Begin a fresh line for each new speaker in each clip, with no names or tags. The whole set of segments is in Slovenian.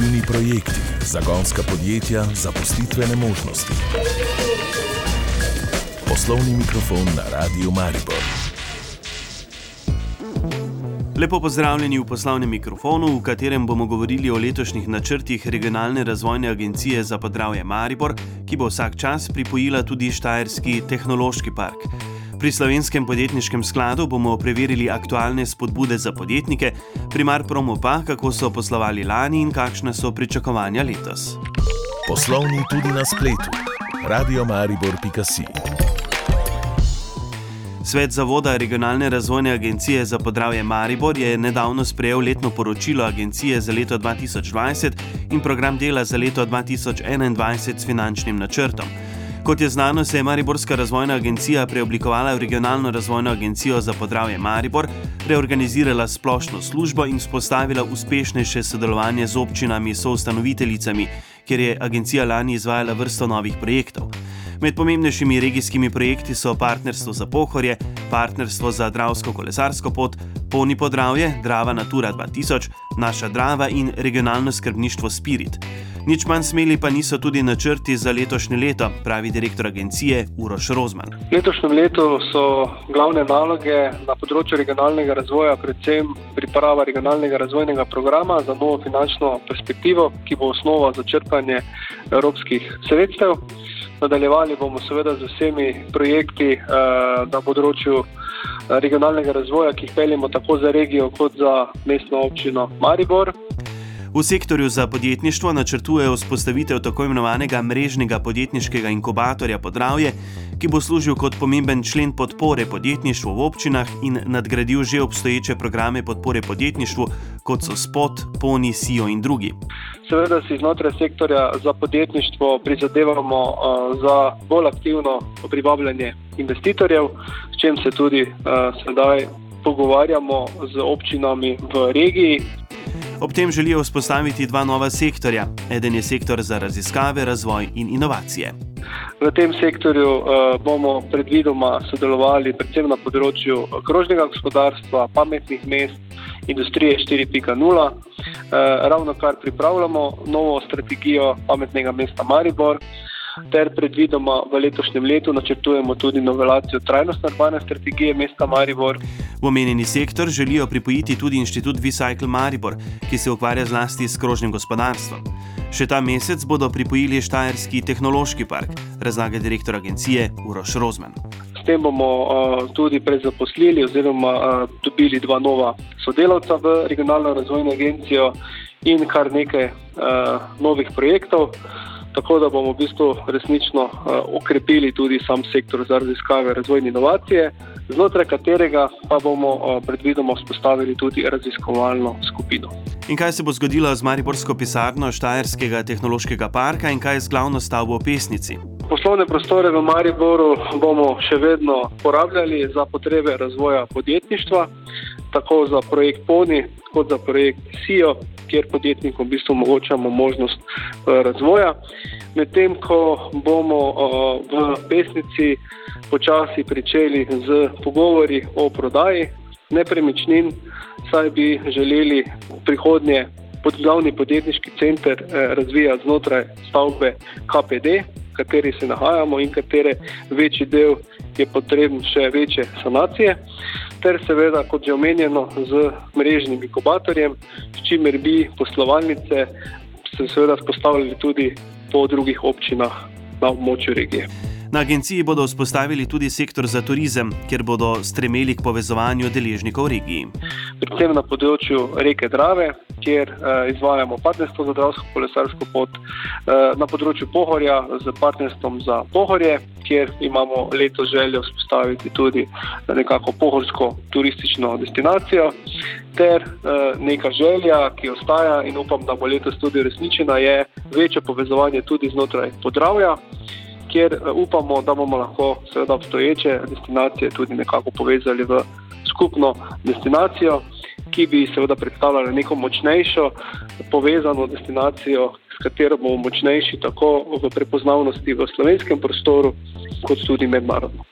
inovativni projekti, zagonska podjetja, zaposlitvene možnosti. Poslovni mikrofon na Radiu Maribor.
Lepo pozdravljeni v poslovnem mikrofonu, v katerem bomo govorili o letošnjih načrtih regionalne razvojne agencije za podravje Maribor, ki bo vsak čas pripojila tudi Štajerski tehnološki park. Pri slovenskem podjetniškem skladu bomo preverili aktualne spodbude za podjetnike, primar promo pa, kako so poslovali lani in kakšne so pričakovanja letos.
Poslovni tudi na spletu. Radio Maribor.si
Svet Zavoda regionalne razvojne agencije za podravje Maribor je nedavno sprejel letno poročilo agencije za leto 2020 in program dela za leto 2021 s finančnim načrtom. Kot je znano, se je Mariborska razvojna agencija preoblikovala v regionalno razvojno agencijo za podravje Maribor, reorganizirala splošno službo in vzpostavila uspešnejše sodelovanje z občinami soustanoviteljicami, kjer je agencija lani izvajala vrsto novih projektov. Med pomembnejšimi regijskimi projekti so Partnerstvo za Pohorje, Partnerstvo za Dravsko kolesarsko pot, Poni Podravje, Drava Natura 2000, Naša Drava in regionalno skrbništvo Spirit. Nič manj smeli pa niso tudi načrti za letošnje leto, pravi direktor agencije Uroš Rozman.
Letošnje leto so glavne naloge na področju regionalnega razvoja, predvsem priprava regionalnega razvojnega programa za novo finančno perspektivo, ki bo osnova za črpanje evropskih sredstev. Nadaljevali bomo seveda z vsemi projekti eh, na področju eh, regionalnega razvoja, ki jih peljemo tako za regijo kot za mestno občino Maribor.
V sektorju za podjetništvo načrtujejo vzpostavitev tako imenovanega mrežnega podjetniškega inkubatorja Podravje, ki bo služil kot pomemben člen podpore podjetništvu v občinah in nadgradil že obstoječe programe podpore podjetništvu, kot so Spot, Poni, SIO in drugi.
Seveda si znotraj sektorja za podjetništvo prizadevamo uh, za bolj aktivno privabljanje investitorjev, s čim se tudi uh, sedaj pogovarjamo z občinami v regiji.
Ob tem želijo vzpostaviti dva nova sektorja. Eden je sektor za raziskave, razvoj in inovacije.
V tem sektorju uh, bomo predvidoma sodelovali predvsem na področju krožnega gospodarstva, pametnih mest, industrije 4.0. Uh, ravno kar pripravljamo novo strategijo pametnega mesta Maribor ter predvidoma v letošnjem letu načrtujemo tudi novelacijo trajnostne urbane strategije mesta Maribor.
V omenjeni sektor želijo pripojiti tudi inštitut Recycle Maribor, ki se ukvarja zlasti s krožnim gospodarstvom. Še ta mesec bodo pripojili Štajerski tehnološki park, razlaga direktor agencije Uroš Rozman.
S tem bomo uh, tudi prezaposlili oziroma uh, dobili dva nova sodelavca v regionalno razvojno agencijo in kar nekaj uh, novih projektov tako da bomo v bistvu resnično uh, okrepili tudi sam sektor za raziskave, razvoj in inovacije, znotraj katerega pa bomo uh, predvidoma vzpostavili tudi raziskovalno skupino.
In kaj se bo zgodilo z Mariborsko pisarno Štajerskega tehnološkega parka in kaj z glavno stavbo v Pesnici?
Poslovne prostore v Mariboru bomo še vedno porabljali za potrebe razvoja podjetništva, tako za projekt PONI, kot za projekt SIO, kjer podjetnikom v bistvu omogočamo možnost uh, razvoja. Medtem ko bomo uh, v pesnici počasi pričeli z pogovori o prodaji nepremičnin, saj bi želeli v prihodnje pod glavni podjetniški center uh, razvijati znotraj stavbe KPD, v kateri se nahajamo in katere večji del je potreben še večje sanacije ter seveda, kot že omenjeno, z mrežnim inkubatorjem, s čimer bi poslovalnice se seveda spostavljali tudi po drugih občinah na območju regije.
Na agenciji bodo vzpostavili tudi sektor za turizem, kjer bodo stremeli k povezovanju deležnikov regiji.
Predvsem na področju reke Drave, kjer uh, izvajamo partnerstvo za dravsko kolesarsko pot, uh, na področju Pohorja z partnerstvom za Pohorje, kjer imamo leto željo vzpostaviti tudi nekako pohorsko turistično destinacijo. Ter uh, neka želja, ki ostaja in upam, da bo letos tudi resničena, je večje povezovanje tudi znotraj podravja kjer eh, upamo, da bomo lahko seveda obstoječe destinacije tudi nekako povezali v skupno destinacijo, ki bi seveda predstavljala neko močnejšo povezano destinacijo, s katero bomo močnejši tako v prepoznavnosti v slovenskem prostoru, kot tudi mednarodno.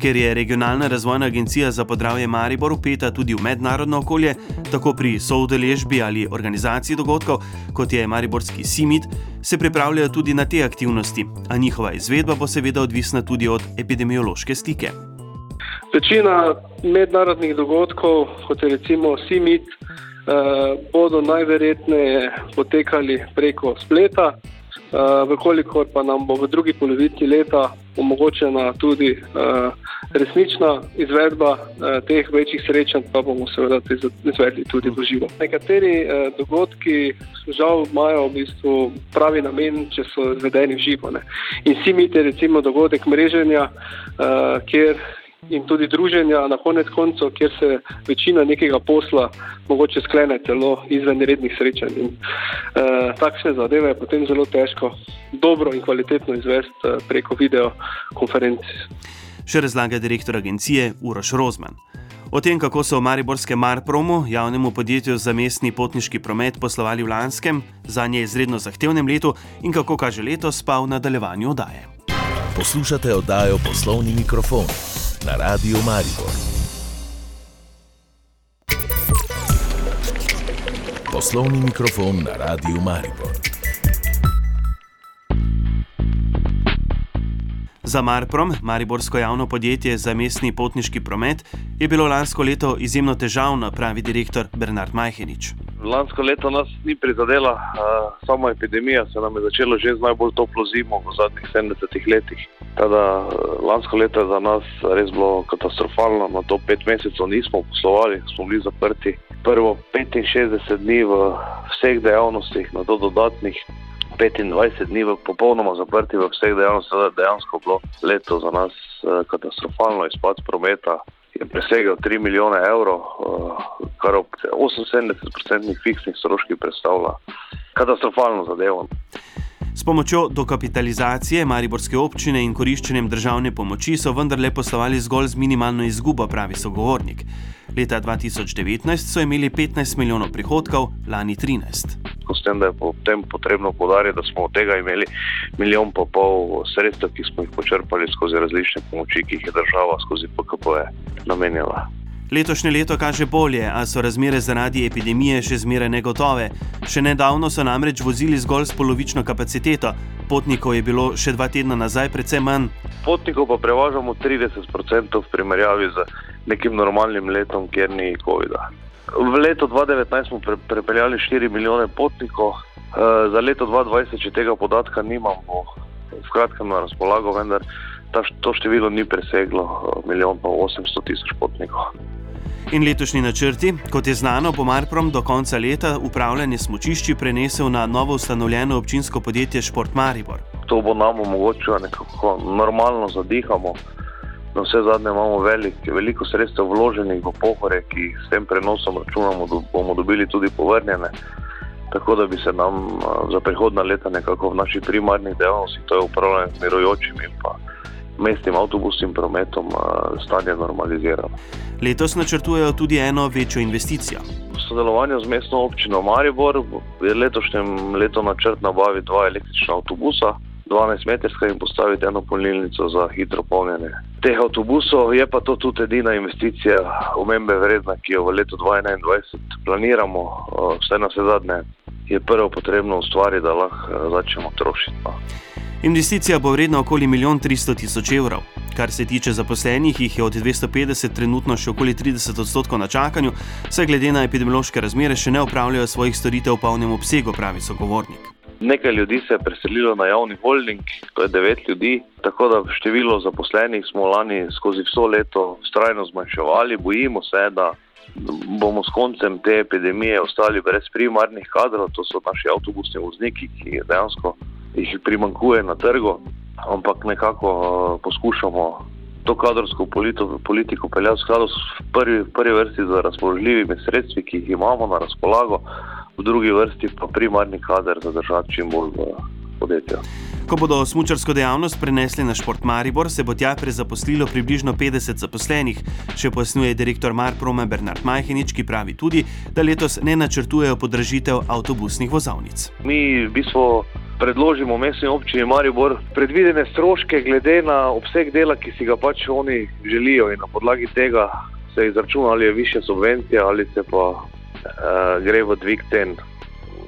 Ker je regionalna razvojna agencija za podravje Maribor upeta tudi v mednarodno okolje, tako pri soudeležbi ali organizaciji dogodkov, kot je Mariborski Simit, se pripravljajo tudi na te aktivnosti, a njihova izvedba bo seveda odvisna tudi od epidemiološke slike.
Večina mednarodnih dogodkov, kot je recimo Simit, eh, bodo najverjetneje potekali preko spleta. Uh, Vkolikor pa nam bo v drugi polovici leta omogočena tudi uh, resnična izvedba uh, teh večjih srečanj, pa bomo seveda te izvedli tudi v živo. Nekateri dogodki žal imajo v bistvu pravi namen, če so izvedeni v živo. Ne. In si imite recimo dogodek mreženja, kjer in tudi druženja, na konec koncev, kjer se večina nekega posla mogoče sklene celo izven rednih srečanj. In, uh, takšne zadeve je potem zelo težko dobro in kvalitetno izvesti uh, preko videokonferenc.
Še razlaga direktor agencije Uroš Rozman. O tem, kako so v Mariborskem Marpromu, javnemu podjetju za mestni potniški promet, poslovali v lanskem, za nje izredno zahtevnem letu in kako kaže letos, pa v nadaljevanju oddaje.
Poslušate oddajo Poslovni mikrofon na Radiu Maribor. Poslovni mikrofon na Radiu Maribor.
Za Marprom, Mariborsko javno podjetje za mestni potniški promet, je bilo lansko leto izjemno težavno, pravi direktor Bernard Majhenič.
Lansko leto nas ni prizadela, uh, samo epidemija se nam je začela že z najbolj toplo zimo v zadnjih 70 letih. Tada, uh, lansko leto je za nas res bilo katastrofalno, na to pet mesecev nismo poslovali, smo bili zaprti. Prvo 65 dni v vseh dejavnostih, na to dodatnih 25 dni v popolnoma zaprti v vseh dejavnostih, dejansko bilo leto za nas katastrofalno, izpad prometa je presegel 3 milijone evrov, uh, kar ob 78% fiksnih stroških predstavlja katastrofalno zadevo.
S pomočjo dokapitalizacije Mariborske občine in koriščenjem državne pomoči so vendarle poslovali zgolj z minimalno izgubo, pravi sogovornik. Leta 2019 so imeli 15 milijonov prihodkov, lani 13.
S tem, da je potem potrebno podariti, da smo od tega imeli milijon pa pol sredstev, ki smo jih počrpali skozi različne pomoči, ki jih je država skozi PKP namenjala.
Letošnje leto kaže bolje, a so razmere zaradi epidemije še zmeraj negotove. Še nedavno so namreč vozili zgolj s polovično kapaciteto, potnikov je bilo še dva tedna nazaj precej manj.
Potnikov pa prevažamo 30% v primerjavi z nekim normalnim letom, kjer ni COVID-a. V letu 2019 smo pre, prepeljali 4 milijone potnikov, e, za leto 2020, če tega podatka nimamo, v kratkem na razpolago, vendar ta, to število ni preseglo milijon pa 800 tisoč potnikov.
In letošnji načrti, kot je znano, bo Marprom do konca leta upravljanje smočišči prenesel na novo ustanovljeno občinsko podjetje Šport Maribor.
To bo nam omogočilo, da nekako normalno zadihamo. Na vse zadnje imamo velik, veliko sredstev vloženih v pohore, ki jih s tem prenosom računamo, da bomo dobili tudi povrnjene. Tako da bi se nam za prihodna leta nekako v naših primarnih dejavnostih, to je upravljanje z mirujočimi in pa mestnim avtobusnim prometom stanje normaliziralo.
Letos načrtujejo tudi eno večjo investicijo.
V sodelovanju z mestno občino Maribor je letošnjem letu načrt nabaviti dva električna avtobusa. 12-metrska in postaviti eno polnilnico za hitro polnjenje. Teh avtobusov je pa to tudi edina investicija, omembe vredna, ki jo v letu 2021 planiramo. Vse na vse zadnje je prvo potrebno ustvariti, da lahko začnemo trošiti. No.
Investicija bo vredna okoli 1 300 tisoč evrov. Kar se tiče zaposlenih, jih je od 250 trenutno še okoli 30 odstotkov na čakanju, saj glede na epidemiološke razmere še ne upravljajo svojih storitev v polnem obsegu, pravi sogovornik.
Nekaj ljudi se je preselilo na javni holding, to je devet ljudi, tako da število zaposlenih smo lani skozi vso leto strajno zmanjševali. Bojimo se, da bomo s koncem te epidemije ostali brez primarnih kadrov, to so naši avtobusni vozniki, ki dejansko jih primankuje na trgu, ampak nekako uh, poskušamo to kadrovsko politiko, politiko peljati v skladu s prvi, prvi vrsti z razpoložljivimi sredstvi, ki jih imamo na razpolago, v drugi vrsti pa primarni kader zadržati čim bolj v podjetju.
Ko bodo smočarsko dejavnost prenesli na Šport Maribor, se bo tja prezaposlilo približno 50 zaposlenih, še pojasnjuje direktor Marproma Bernard Majhenič, ki pravi tudi, da letos ne načrtujejo podražitev avtobusnih vozovnic.
Mi v bistvu predložimo mestni občini Maribor predvidene stroške glede na obseg dela, ki si ga pač oni želijo in na podlagi tega se izračuna ali je više subvencija ali se pa uh, gre v dvig cen,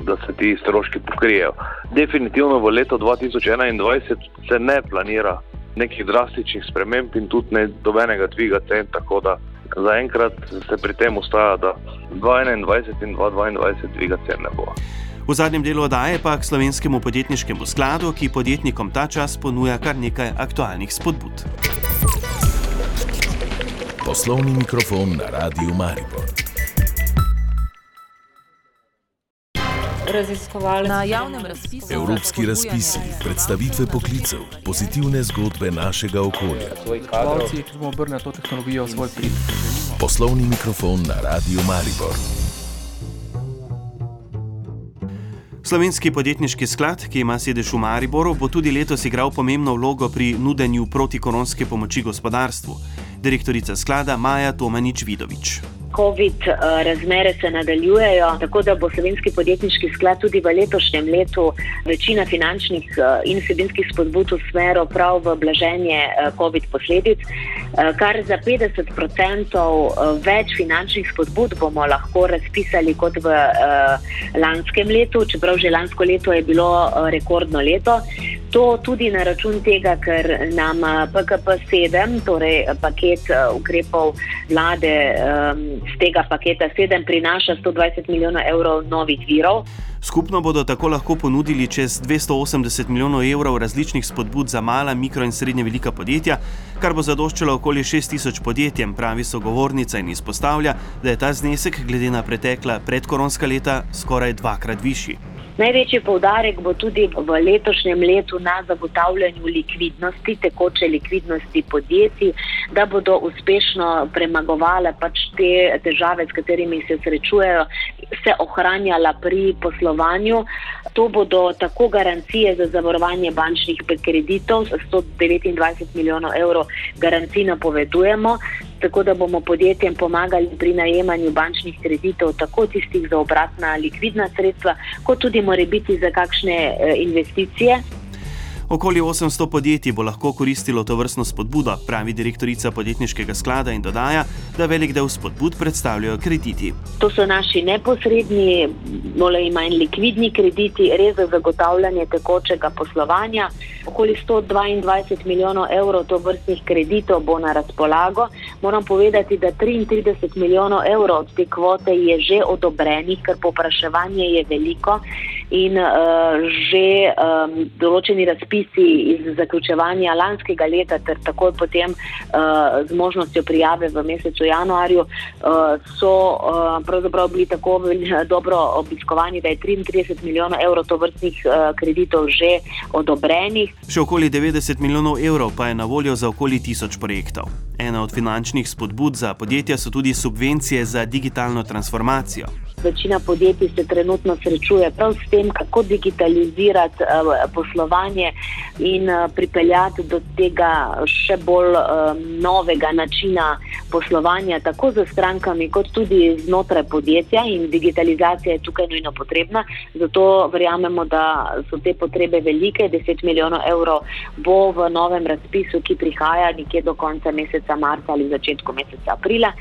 da se ti stroški pokrijejo. Definitivno v letu 2021 se ne planira nekih drastičnih sprememb in tudi ne dobenega dviga cen, tako da zaenkrat se pri tem ustaja, da 2021 in 2022 dviga cen ne bo.
V zadnjem delu oddaje pa k slovenskemu podjetniškemu skladu, ki podjetnikom ta čas ponuja kar nekaj aktualnih spodbud.
Poslovni mikrofon na Radiu Maribor.
Raziskovalci na javnem razpisu.
Evropski razpisi, predstavitve poklicev, pozitivne zgodbe našega okolja.
Pravci bomo obrnili to tehnologijo v svoj prid.
Poslovni mikrofon na Radiu Maribor.
Slovenski podjetniški sklad, ki ima sedež v Mariboru, bo tudi letos igral pomembno vlogo pri nudenju protikoronske pomoči gospodarstvu. Direktorica sklada Maja Tomanič Vidovič.
COVID eh, razmere se nadaljujejo, tako da bo Slovenski podjetniški sklad tudi v letošnjem letu večina finančnih eh, in vsebinskih spodbud usmeril prav v blaženje eh, COVID posledic. Kar za 50% več finančnih spodbud bomo lahko razpisali kot v lanskem letu, čeprav že lansko leto je bilo rekordno leto. To tudi na račun tega, ker nam PKP 7, torej paket ukrepov vlade, z tega paketa 7 prinaša 120 milijonov evrov novih virov.
Skupno bodo tako lahko ponudili čez 280 milijonov evrov različnih spodbud za mala, mikro in srednje velika podjetja, kar bo zadoščalo okoli 6000 podjetjem, pravi sogovornica in izpostavlja, da je ta znesek glede na pretekla predkoronska leta skoraj dvakrat višji.
Največji poudarek bo tudi v letošnjem letu na zagotavljanju likvidnosti, tekoče likvidnosti podjetij, da bodo uspešno premagovali pač te težave, s katerimi se srečujejo, se ohranjala pri poslovanju. To bodo tako garancije za zavarovanje bančnih kreditov, 129 milijonov evrov garancij napovedujemo tako da bomo podjetjem pomagali pri najemanju bančnih kreditov, tako tistih za obratna likvidna sredstva, kot tudi morebiti za kakšne eh, investicije.
Okoli 800 podjetij bo lahko koristilo to vrstno spodbudo, pravi direktorica podjetniškega sklada in dodaja, da velik del spodbud predstavljajo krediti.
To so naši neposredni, bolj ali manj likvidni krediti, res za zagotavljanje tekočega poslovanja. Okoli 122 milijonov evrov to vrstnih kreditov bo na razpolago. Moram povedati, da 33 milijonov evrov od te kvote je že odobrenih, ker popraševanje je veliko in uh, že um, določeni razpisi iz zaključevanja lanskega leta, ter takoj potem uh, z možnostjo prijave v mesecu januarju, uh, so uh, pravzaprav bili tako dobro obiskovani, da je 33 milijonov evrov tovrstnih uh, kreditov že odobrenih.
Še okoli 90 milijonov evrov pa je na voljo za okoli tisoč projektov. Ena od finančnih spodbud za podjetja so tudi subvencije za digitalno transformacijo.
Večina podjetij se trenutno srečuje prav s tem, kako digitalizirati uh, poslovanje in uh, pripeljati do tega še bolj uh, novega načina poslovanja, tako za strankami, kot tudi znotraj podjetja. In digitalizacija je tukaj nujno potrebna. Zato verjamemo, da so te potrebe velike. 10 milijonov evrov bo v novem razpisu, ki prihaja nekje do konca meseca marca ali začetku meseca aprila.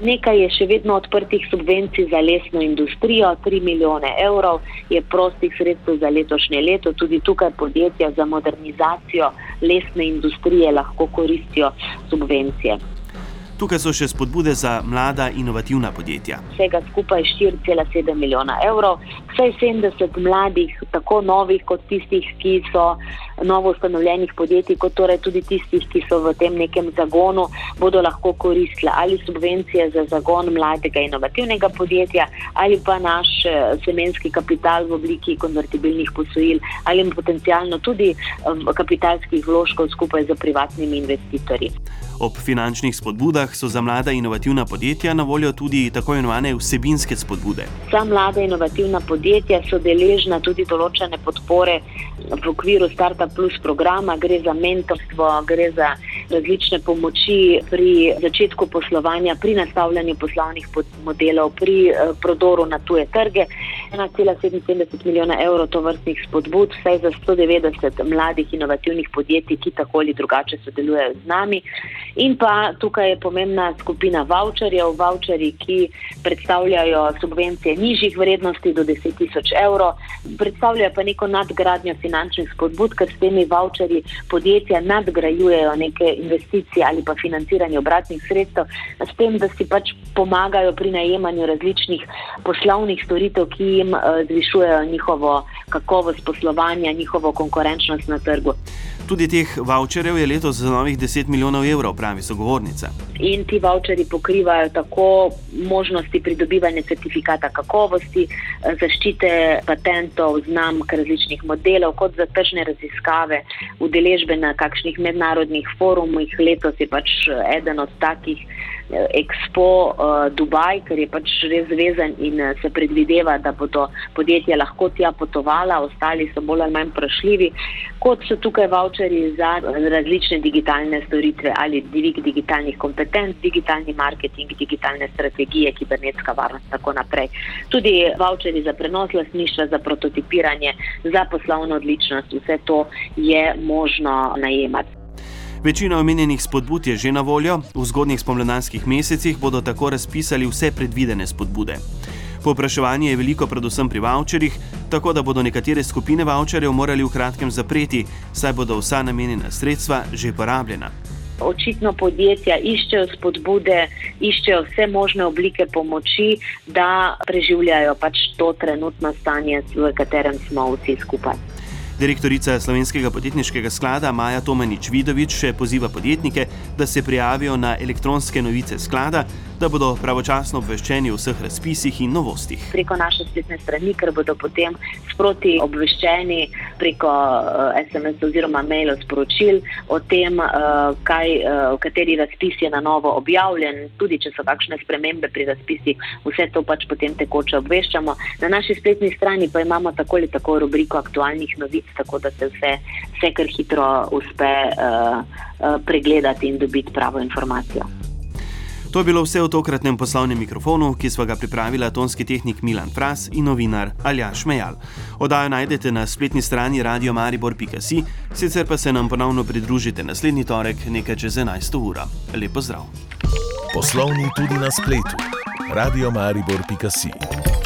Nekaj je še vedno odprtih subvencij za lesno industrijo, 3 milijone evrov je prostih sredstev za letošnje leto. Tudi tukaj podjetja za modernizacijo lesne industrije lahko koristijo subvencije.
Tukaj so še spodbude za mlada inovativna podjetja.
Vsega skupaj 4,7 milijona evrov, vsaj 70 mladih, tako novih kot tistih, ki so novo ustanovljenih podjetij, kot torej tudi tistih, ki so v tem nekem zagonu, bodo lahko koristili ali subvencije za zagon mladega inovativnega podjetja ali pa naš eh, semenski kapital v obliki konvertibilnih posojil ali potencialno tudi kapitalskih vložkov skupaj z privatnimi investitorji.
Ob finančnih spodbudah so za mlada inovativna podjetja na voljo tudi tako imenovane vsebinske spodbude.
Za mlada inovativna podjetja so deležna tudi določene podpore v okviru Startup Plus programa, gre za mentorstvo, gre za različne pomoči pri začetku poslovanja, pri nastavljanju poslovnih modelov, pri eh, prodoru na tuje trge. 1,77 milijona evrov to vrstnih spodbud, vsaj za 190 mladih inovativnih podjetij, ki tako ali drugače sodelujejo z nami. In pa tukaj je pomembna skupina voucherjev, voucherji, ki predstavljajo subvencije nižjih vrednosti do 10 tisoč evrov, predstavljajo pa neko nadgradnjo finančnih spodbud, ker s temi voucherji podjetja nadgrajujejo neke investicije ali pa financiranje obratnih sredstev, s tem, da si pač pomagajo pri najemanju različnih poslovnih storitev, ki jim uh, zvišujejo njihovo kakovost poslovanja, njihovo konkurenčnost na trgu.
Tudi teh voucherjev je letos za novih 10 milijonov evrov, pravi sogovornica.
In ti voucherji pokrivajo tako možnosti pridobivanja certifikata kakovosti, zaščite patentov, znamk različnih modelov, kot za tržne raziskave, udeležbe na kakšnih mednarodnih forumih. Letos je pač eden od takih. Expo uh, Dubaj, ker je pač res zvezen in uh, se predvideva, da bodo podjetja lahko tja potovala, ostali so bolj ali manj vprašljivi, kot so tukaj voucheri za različne digitalne storitve ali dvig digitalnih kompetenc, digitalni marketing, digitalne strategije, kibernetska varnost in tako naprej. Tudi voucheri za prenos lasništva, za prototipiranje, za poslovno odličnost, vse to je možno najemati.
Večina omenjenih spodbud je že na voljo, v zgodnjih spomladanskih mesecih bodo tako razpisali vse predvidene spodbude. Popraševanje je veliko, predvsem pri voucherjih, tako da bodo nekatere skupine voucherjev morali v kratkem zapreti, saj bodo vsa namenjena sredstva že porabljena.
Očitno podjetja iščejo spodbude, iščejo vse možne oblike pomoči, da preživljajo pač to trenutno stanje, v katerem smo vsi skupaj.
Direktorica Slovenskega podjetniškega sklada Maja Tomanič Vidovič še poziva podjetnike, da se prijavijo na elektronske novice sklada, da bodo pravočasno obveščeni o vseh razpisih in novostih.
Preko naše spletne strani, ker bodo potem sproti obveščeni preko uh, eh, SMS oziroma mailov sporočil o tem, uh, kaj, uh, kateri razpis je na novo objavljen, tudi če so kakšne spremembe pri razpisih, vse to pač potem tekoče obveščamo. Na naši spletni strani pa imamo tako ali tako rubriko aktualnih novic, tako da se vse, vse kar hitro uspe uh, uh, pregledati in dobiti pravo informacijo.
To je bilo vse v tokratnem poslovnem mikrofonu, ki smo ga pripravili tonski tehnik Milan Fras in novinar Aljaš Mejal. Odajo najdete na spletni strani radiomaribor.si, sicer pa se nam ponovno pridružite naslednji torek, nekaj čez 11. ura. Lep pozdrav.
Poslovni tudi na spletu. radiomaribor.si